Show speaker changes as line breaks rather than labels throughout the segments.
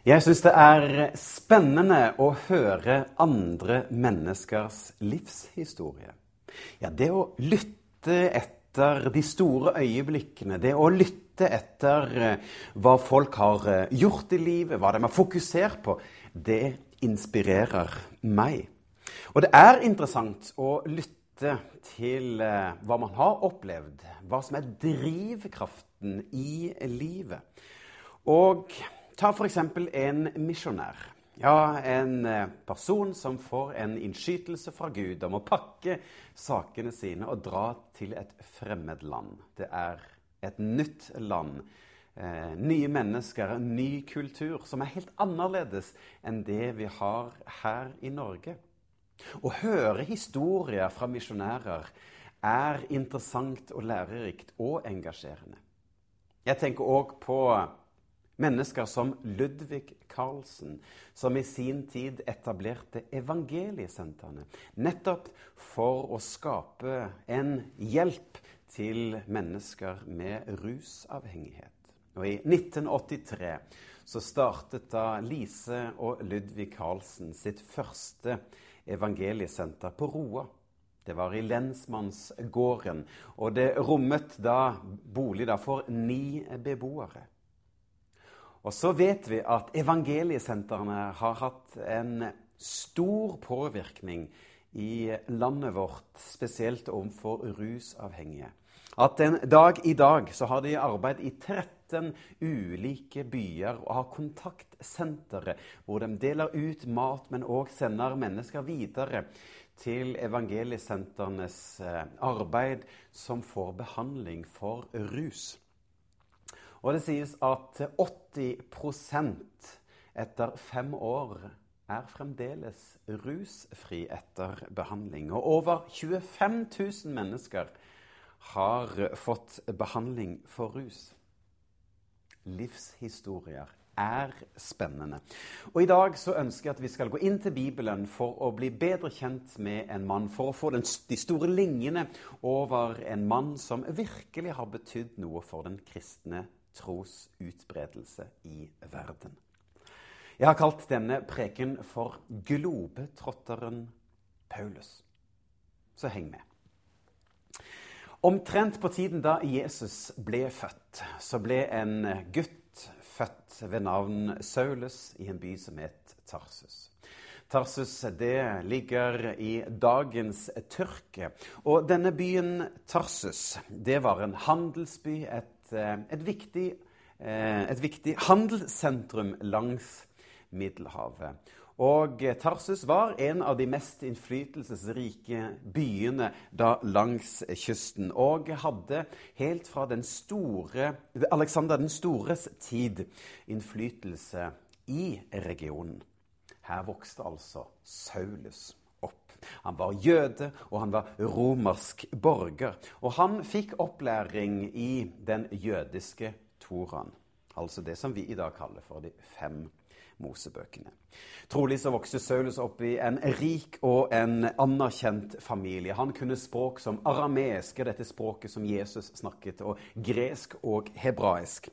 Jeg syns det er spennende å høre andre menneskers livshistorie. Ja, det å lytte etter de store øyeblikkene, det å lytte etter eh, hva folk har eh, gjort i livet, hva de har fokusert på, det inspirerer meg. Og det er interessant å lytte til eh, hva man har opplevd, hva som er drivkraften i livet. Og Ta f.eks. en misjonær. Ja, en eh, person som får en innskytelse fra Gud om å pakke sakene sine og dra til et fremmed land. Det er et nytt land. Eh, nye mennesker, en ny kultur som er helt annerledes enn det vi har her i Norge. Å høre historier fra misjonærer er interessant og lærerikt og engasjerende. Jeg tenker òg på Mennesker som Ludvig Carlsen, som i sin tid etablerte evangeliesentrene. Nettopp for å skape en hjelp til mennesker med rusavhengighet. Og I 1983 så startet da Lise og Ludvig Carlsen sitt første evangeliesenter på Roa. Det var i lensmannsgården, og det rommet da bolig da for ni beboere. Og så vet vi at evangeliesentrene har hatt en stor påvirkning i landet vårt, spesielt overfor rusavhengige. At en dag i dag så har de arbeid i 13 ulike byer og har kontaktsentre hvor de deler ut mat, men òg sender mennesker videre til evangeliesentrenes eh, arbeid som får behandling for rus. Og det sies at 80% etter fem år er fremdeles rusfri etter behandling. Og over 25 000 mennesker har fått behandling for rus. Livshistorier er spennende. Og I dag så ønsker jeg at vi skal gå inn til Bibelen for å bli bedre kjent med en mann. For å få den, de store linjene over en mann som virkelig har betydd noe for den kristne trosutbredelse i verden. Jeg har kalt denne preken for 'Globetrotteren Paulus'. Så heng med. Omtrent på tiden da Jesus ble født, så ble en gutt født ved navn Saulus i en by som het Tarsus. Tarsus det ligger i dagens Tyrkia. Og denne byen Tarsus det var en handelsby, et Eh, et, viktig, eh, et viktig handelssentrum langs Middelhavet. Og Tarsus var en av de mest innflytelsesrike byene da langs kysten. Og hadde helt fra den store, Alexander den stores tid innflytelse i regionen. Her vokste altså Saulus han var jøde, og han var romersk borger. Og han fikk opplæring i den jødiske toraen, altså det som vi i dag kaller for de fem Mosebøkene. Trolig så vokste Saulus opp i en rik og en anerkjent familie. Han kunne språk som aramesk, dette språket som Jesus snakket, og gresk og hebraisk.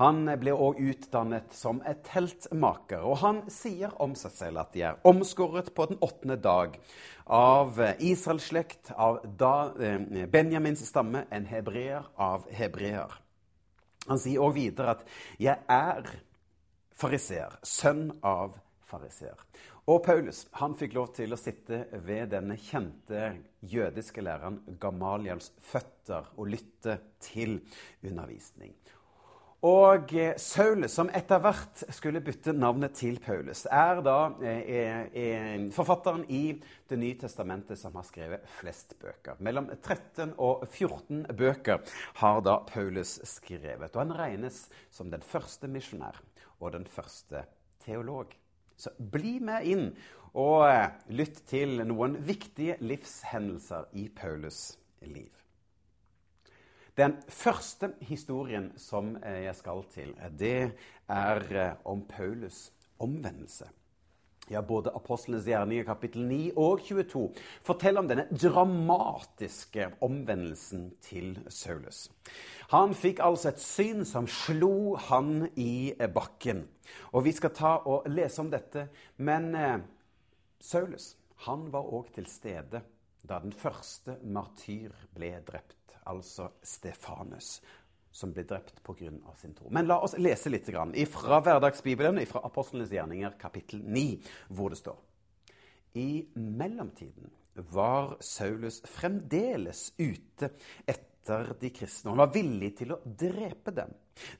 Han ble òg utdannet som et teltmaker, og han sier om seg selv at de er omskåret på den åttende dag av Israels slekt, av eh, Benjamins stamme, en hebreer av hebreer. Han sier òg videre at 'jeg er' fariseer, sønn av fariseer. Og Paulus han fikk lov til å sitte ved denne kjente jødiske læreren Gamaliels føtter og lytte til undervisning. Og Saulus, som etter hvert skulle bytte navnet til Paulus, er da er, er forfatteren i Det nye testamentet som har skrevet flest bøker. Mellom 13 og 14 bøker har da Paulus skrevet. Og han regnes som den første misjonær og den første teolog. Så bli med inn og eh, lytt til noen viktige livshendelser i Paulus' liv. Den første historien som eh, jeg skal til, det er eh, om Paulus' omvendelse. Ja, Både Apostlenes gjerninger kapittel 9 og 22 forteller om denne dramatiske omvendelsen til Saulus. Han fikk altså et syn som slo han i bakken. Og Vi skal ta og lese om dette. Men eh, Saulus han var òg til stede da den første martyr ble drept, altså Stefanus som ble drept pga. sin tro. Men la oss lese litt fra Hverdagsbibelen, fra Apostlenes gjerninger, kapittel 9, hvor det står I mellomtiden var Saulus fremdeles ute etter de kristne. Han var villig til å drepe dem.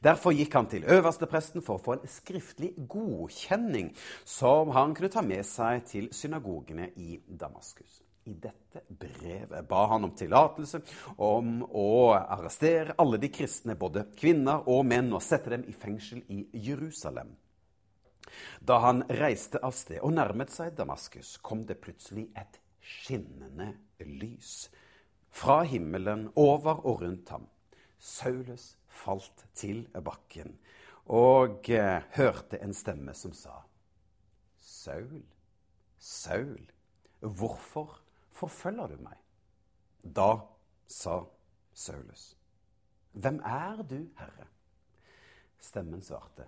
Derfor gikk han til øverstepresten for å få en skriftlig godkjenning som han kunne ta med seg til synagogene i Damaskus. I dette brevet ba han om tillatelse om å arrestere alle de kristne, både kvinner og menn, og sette dem i fengsel i Jerusalem. Da han reiste av sted og nærmet seg Damaskus, kom det plutselig et skinnende lys fra himmelen over og rundt ham. Saulus falt til bakken og eh, hørte en stemme som sa, Saul, Saul, hvorfor forfølger du meg? Da sa Saulus, Hvem er du, Herre? Stemmen svarte,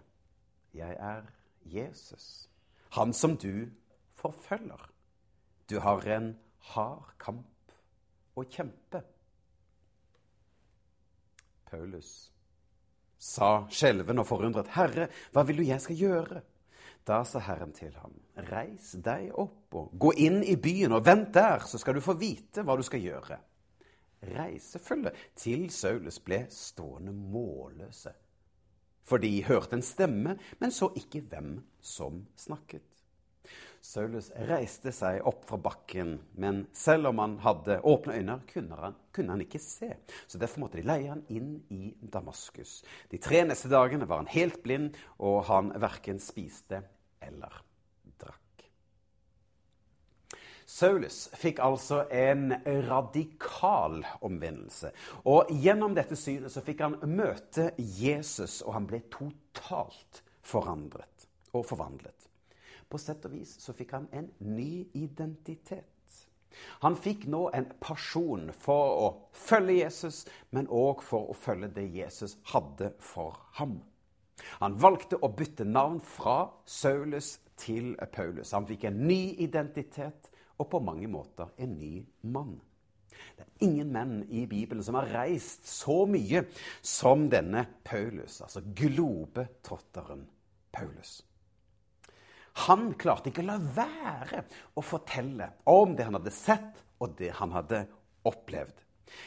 Jeg er Jesus, han som du forfølger. Du har en hard kamp å kjempe. Paulus sa skjelven og forundret, Herre, hva vil du jeg skal gjøre? Da sa Herren til ham, reis deg opp og gå inn i byen, og vent der, så skal du få vite hva du skal gjøre. Reisefølget til Saulus ble stående målløse, for de hørte en stemme, men så ikke hvem som snakket. Saulus reiste seg opp fra bakken, men selv om han hadde åpne øyne, kunne han, kunne han, ikke se. Så Derfor måtte de leie han inn i Damaskus. De tre neste dagene var han helt blind, og han verken spiste eller drakk. Saulus fikk altså en radikal omvendelse. Og gjennom dette synet så fikk han møte Jesus, og han ble totalt forandret og forvandlet. På sett og vis så fikk han en ny identitet. Han fikk nå en pasjon for å følge Jesus, men òg for å følge det Jesus hadde for ham. Han valgte å bytte navn fra Saulus til Paulus. Han fikk en ny identitet og på mange måter en ny mann. Det er ingen menn i Bibelen som har reist så mye som denne Paulus, altså globetrotteren Paulus. Han klarte ikke å la være å fortelle om det han hadde sett, og det han hadde opplevd.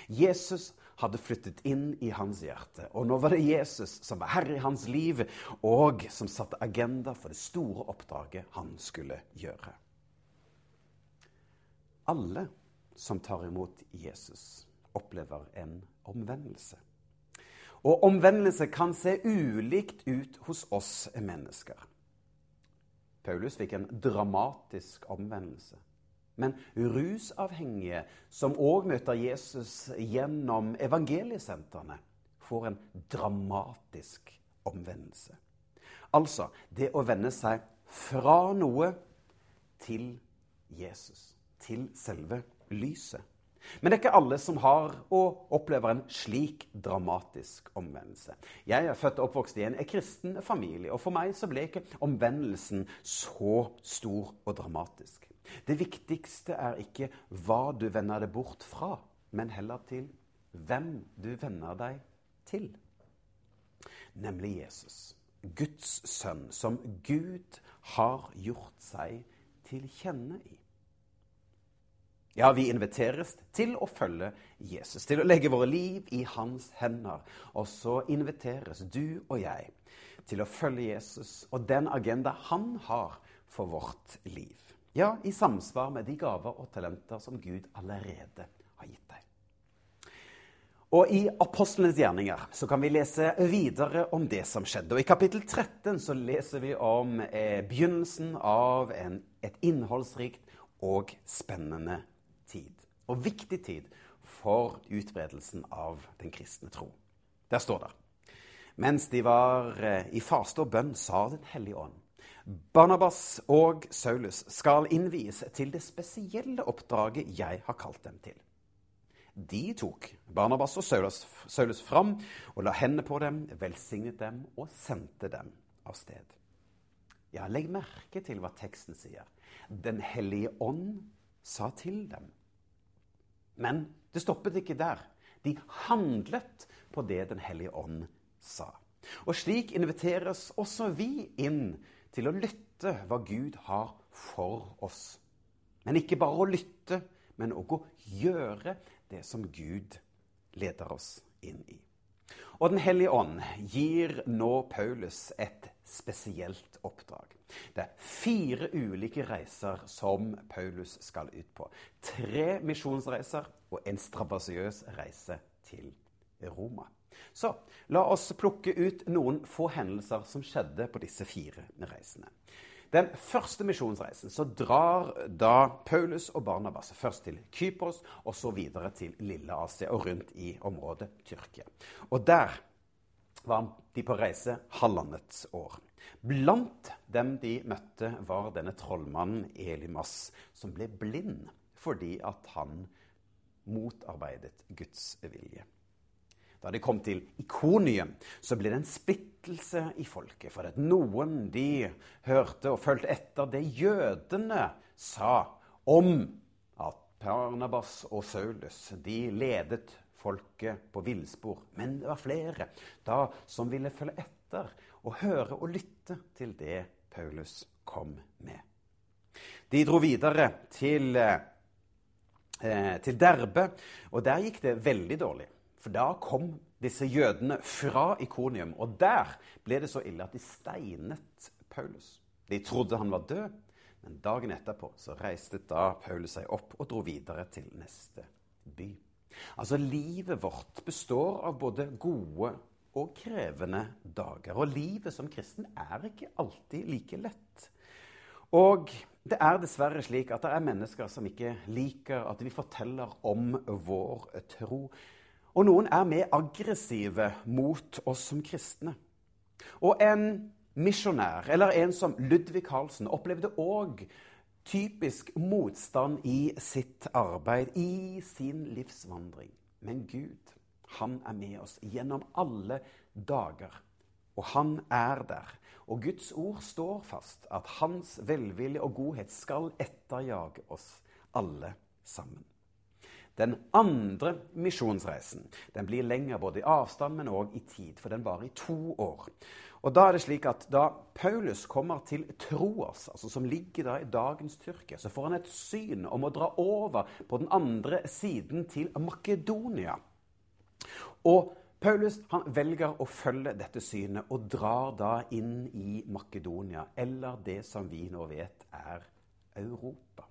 Jesus hadde flyttet inn i hans hjerte, og nå var det Jesus som var herre i hans liv, og som satte agenda for det store oppdraget han skulle gjøre. Alle som tar imot Jesus, opplever en omvendelse. Og omvendelse kan se ulikt ut hos oss mennesker. Paulus fikk en dramatisk omvendelse. Men rusavhengige som òg møter Jesus gjennom evangeliesentrene, får en dramatisk omvendelse. Altså det å vende seg fra noe til Jesus, til selve lyset. Men det er ikke alle som har og opplever en slik dramatisk omvendelse. Jeg er født og oppvokst i en kristen familie, og for meg så ble ikke omvendelsen så stor og dramatisk. Det viktigste er ikke hva du vender deg bort fra, men heller til hvem du vender deg til. Nemlig Jesus, Guds sønn, som Gud har gjort seg til kjenne i. Ja, vi inviteres til å følge Jesus, til å legge våre liv i hans hender. Og så inviteres du og jeg til å følge Jesus og den agenda han har for vårt liv. Ja, i samsvar med de gaver og talenter som Gud allerede har gitt deg. Og I apostlenes gjerninger så kan vi lese videre om det som skjedde. Og I kapittel 13 så leser vi om eh, begynnelsen av en, et innholdsrikt og spennende tid. Og viktig tid for utbredelsen av den kristne tro. Der står det mens de var eh, i faste og bønn, sa Den hellige ånd. Barnabas og Saulus skal innvies til det spesielle oppdraget jeg har kalt dem til. De tok Barnabas og Saulus, Saulus fram og la hendene på dem, velsignet dem og sendte dem av sted. Ja, legg merke til hva teksten sier. Den hellige ånd sa til dem. Men det stoppet ikke der. De handlet på det Den hellige ånd sa. Og slik inviteres også vi inn til å lytte hva Gud har for oss. Men ikke bare å lytte, men òg å gjøre det som Gud leder oss inn i. Og Den hellige ånd gir nå Paulus et spesielt oppdrag. Det er fire ulike reiser som Paulus skal ut på. Tre misjonsreiser og en strabasiøs reise til Roma. Så la oss plukke ut noen få hendelser som skjedde på disse fire reisene. Den første misjonsreisen så drar da Paulus og Barnabas først til Kypros og så videre til Lille-Asia og rundt i området Tyrkia. Og der var de på reise halvannet år. Blant dem de møtte, var denne trollmannen Elimas, som ble blind fordi at han motarbeidet Guds vilje. Da de kom til Ikonium, så ble det en splittelse i folket. For at noen de hørte og fulgte etter det jødene sa om at Parnabas og Saulus de ledet folket på villspor. Men det var flere da som ville følge etter og høre og lytte til det Paulus kom med. De dro videre til, eh, til Derbe, og der gikk det veldig dårlig. For da kom disse jødene fra Ikonium, og der ble det så ille at de steinet Paulus. De trodde han var død, men dagen etterpå så reiste da Paulus seg opp og dro videre til neste by. Altså, livet vårt består av både gode og krevende dager. Og livet som kristen er ikke alltid like lett. Og det er dessverre slik at det er mennesker som ikke liker at vi forteller om vår tro. Og noen er mer aggressive mot oss som kristne. Og en misjonær, eller en som Ludvig Carlsen, opplevde òg typisk motstand i sitt arbeid, i sin livsvandring. Men Gud, han er med oss gjennom alle dager. Og han er der. Og Guds ord står fast, at hans velvilje og godhet skal etterjage oss alle sammen. Den andre misjonsreisen den blir lengre både i avstand, men òg i tid, for den varer i to år. Og Da er det slik at da Paulus kommer til Troas, altså som ligger da i dagens Tyrkia, så får han et syn om å dra over på den andre siden til Makedonia. Og Paulus han velger å følge dette synet og drar da inn i Makedonia, eller det som vi nå vet er Europa.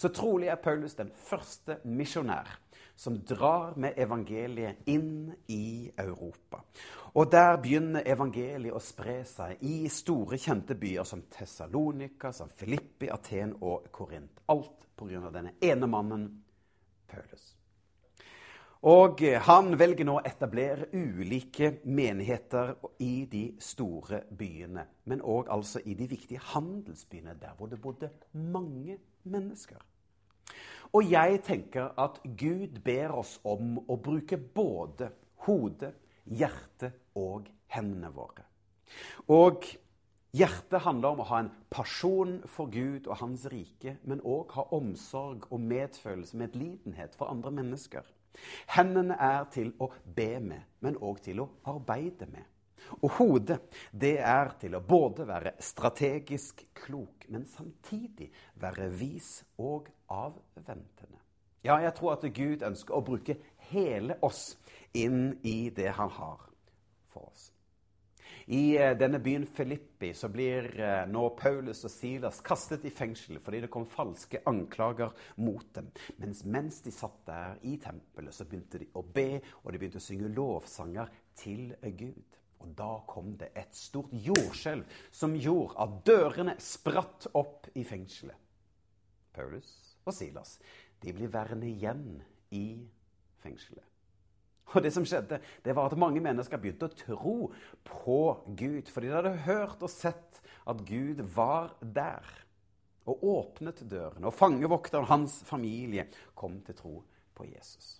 Så trolig er Paulus den første misjonær som drar med evangeliet inn i Europa. Og der begynner evangeliet å spre seg i store, kjente byer som Tessalonika, som Filippi, Aten og Korint. Alt pga. denne ene mannen, Paulus. Og han velger nå å etablere ulike menigheter i de store byene. Men òg altså i de viktige handelsbyene, der hvor det bodde mange mennesker. Og jeg tenker at Gud ber oss om å bruke både hodet, hjertet og hendene våre. Og hjertet handler om å ha en pasjon for Gud og Hans rike, men òg ha omsorg og medfølelse, medlidenhet for andre mennesker. Hendene er til å be med, men òg til å arbeide med. Og hodet, det er til å både være strategisk klok, men samtidig være vis og avventende. Ja, jeg tror at Gud ønsker å bruke hele oss inn i det han har for oss. I eh, denne byen Filippi så blir eh, nå Paulus og Silas kastet i fengsel fordi det kom falske anklager mot dem. Mens mens de satt der i tempelet, så begynte de å be, og de begynte å synge lovsanger til Gud. Og da kom det et stort jordskjelv som gjorde at dørene spratt opp i fengselet. Paulus og Silas de blir værende igjen i fengselet. Og det som skjedde, det var at mange mennesker begynte å tro på Gud. Fordi de hadde hørt og sett at Gud var der. Og åpnet dørene. Og fangevokteren hans familie kom til tro på Jesus.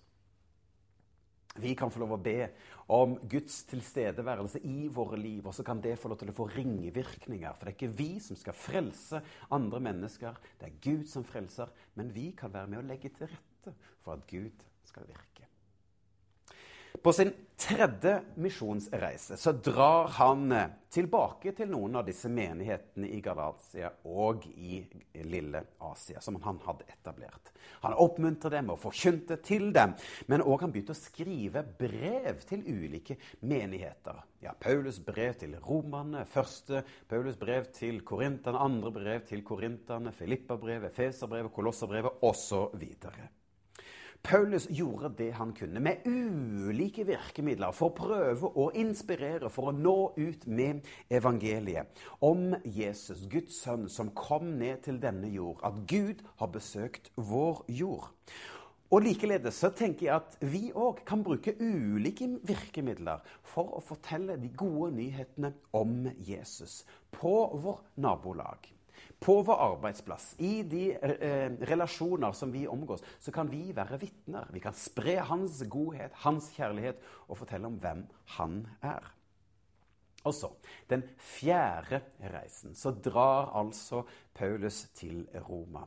Vi kan få lov å be om Guds tilstedeværelse i våre liv, og så kan det få lov til å få ringevirkninger. For det er ikke vi som skal frelse andre mennesker, det er Gud som frelser. Men vi kan være med å legge til rette for at Gud skal virke. På sin tredje misjonsreise så drar han eh, tilbake til noen av disse menighetene i Galatia og i lille Asia, som han hadde etablert. Han oppmuntrer dem og forkynte til dem, men òg han begynte å skrive brev til ulike menigheter. Ja, Paulus brev til romerne, første Paulus brev til korinterne, andre brev til korinterne, Filippa-brevet, Feserbrevet, Kolosserbrevet osv. Paulus gjorde det han kunne, med ulike virkemidler, for å prøve å inspirere, for å nå ut med evangeliet om Jesus, Guds sønn, som kom ned til denne jord. At Gud har besøkt vår jord. Og Likeledes så tenker jeg at vi òg kan bruke ulike virkemidler for å fortelle de gode nyhetene om Jesus på vår nabolag på vår arbeidsplass, i de eh, relasjoner som vi omgås, så kan vi være vitner. Vi kan spre hans godhet, hans kjærlighet, og fortelle om hvem han er. Og så, den fjerde reisen, så drar altså Paulus til Roma.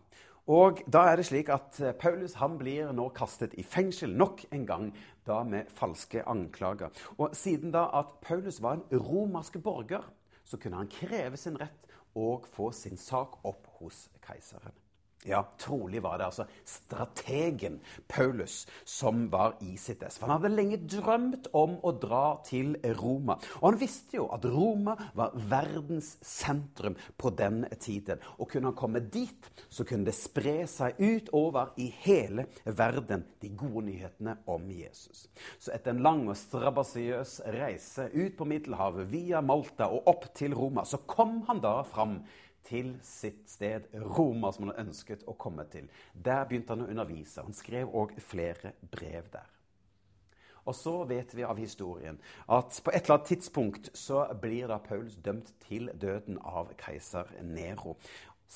Og da er det slik at eh, Paulus han blir nå kastet i fengsel nok en gang, da med falske anklager. Og siden da at Paulus var en romersk borger, så kunne han kreve sin rett og få sin sak opp hos keiseren. Ja, trolig var det altså strategen Paulus som var i sitt ess. For han hadde lenge drømt om å dra til Roma. Og han visste jo at Roma var verdens sentrum på den tiden. Og kunne han komme dit, så kunne det spre seg utover i hele verden, de gode nyhetene om Jesus. Så etter en lang og strabasiøs reise ut på Middelhavet, via Malta og opp til Roma, så kom han da fram til sitt sted, Roma, som han ønsket å komme til. Der begynte han å undervise. Han skrev òg flere brev der. Og så vet vi av historien at på et eller annet tidspunkt så blir da Paulus dømt til døden av keiser Nero.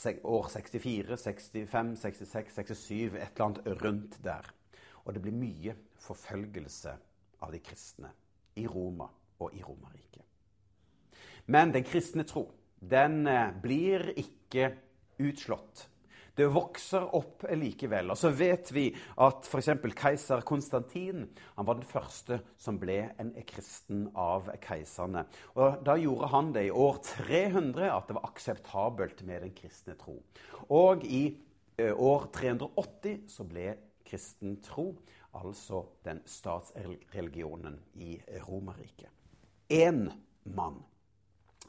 År 64, 65, 66, 67, et eller annet rundt der. Og det blir mye forfølgelse av de kristne i Roma og i Romerriket. Men den kristne tro den eh, blir ikke utslått. Det vokser opp likevel. Og så vet vi at f.eks. keiser Konstantin han var den første som ble en kristen av keiserne. Og Da gjorde han det i år 300 at det var akseptabelt med den kristne tro. Og i eh, år 380 så ble kristen tro altså den statsreligionen i Romerriket. Én mann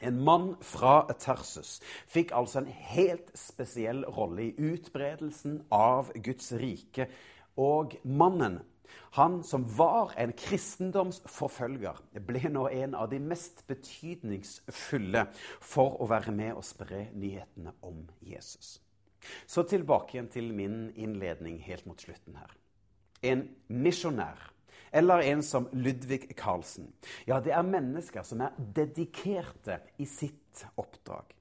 en mann fra Tersus fikk altså en helt spesiell rolle i utbredelsen av Guds rike. Og mannen, han som var en kristendomsforfølger, ble nå en av de mest betydningsfulle for å være med og spre nyhetene om Jesus. Så tilbake igjen til min innledning helt mot slutten her. En misjonær eller en som Ludvig Carlsen. Ja, det er mennesker som er dedikerte i sitt oppdrag.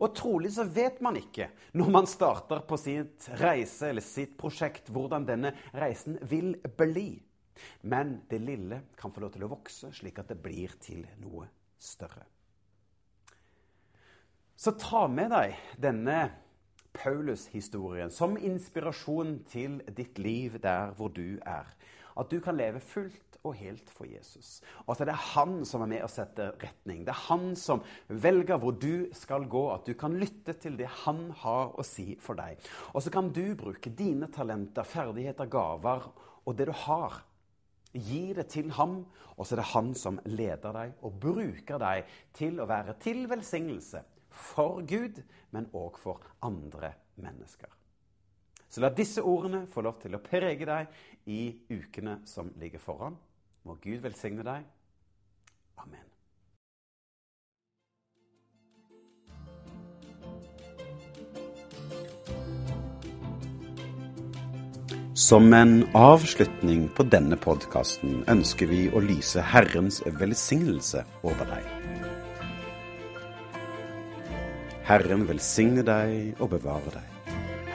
Og trolig så vet man ikke når man starter på sitt reise eller sitt prosjekt, hvordan denne reisen vil bli. Men det lille kan få lov til å vokse, slik at det blir til noe større. Så ta med deg denne Paulus-historien som inspirasjon til ditt liv der hvor du er. At du kan leve fullt og helt for Jesus. Og at det er han som er med og setter retning. Det er han som velger hvor du skal gå. At du kan lytte til det han har å si for deg. Og så kan du bruke dine talenter, ferdigheter, gaver og det du har Gi det til ham, og så er det han som leder deg og bruker deg til å være til velsignelse for Gud, men òg for andre mennesker. Så la disse ordene få lov til å prege deg i ukene som ligger foran. Må Gud velsigne deg. Amen. Som en avslutning på denne podkasten ønsker vi å lyse Herrens velsignelse over deg. Herren velsigne deg og bevare deg.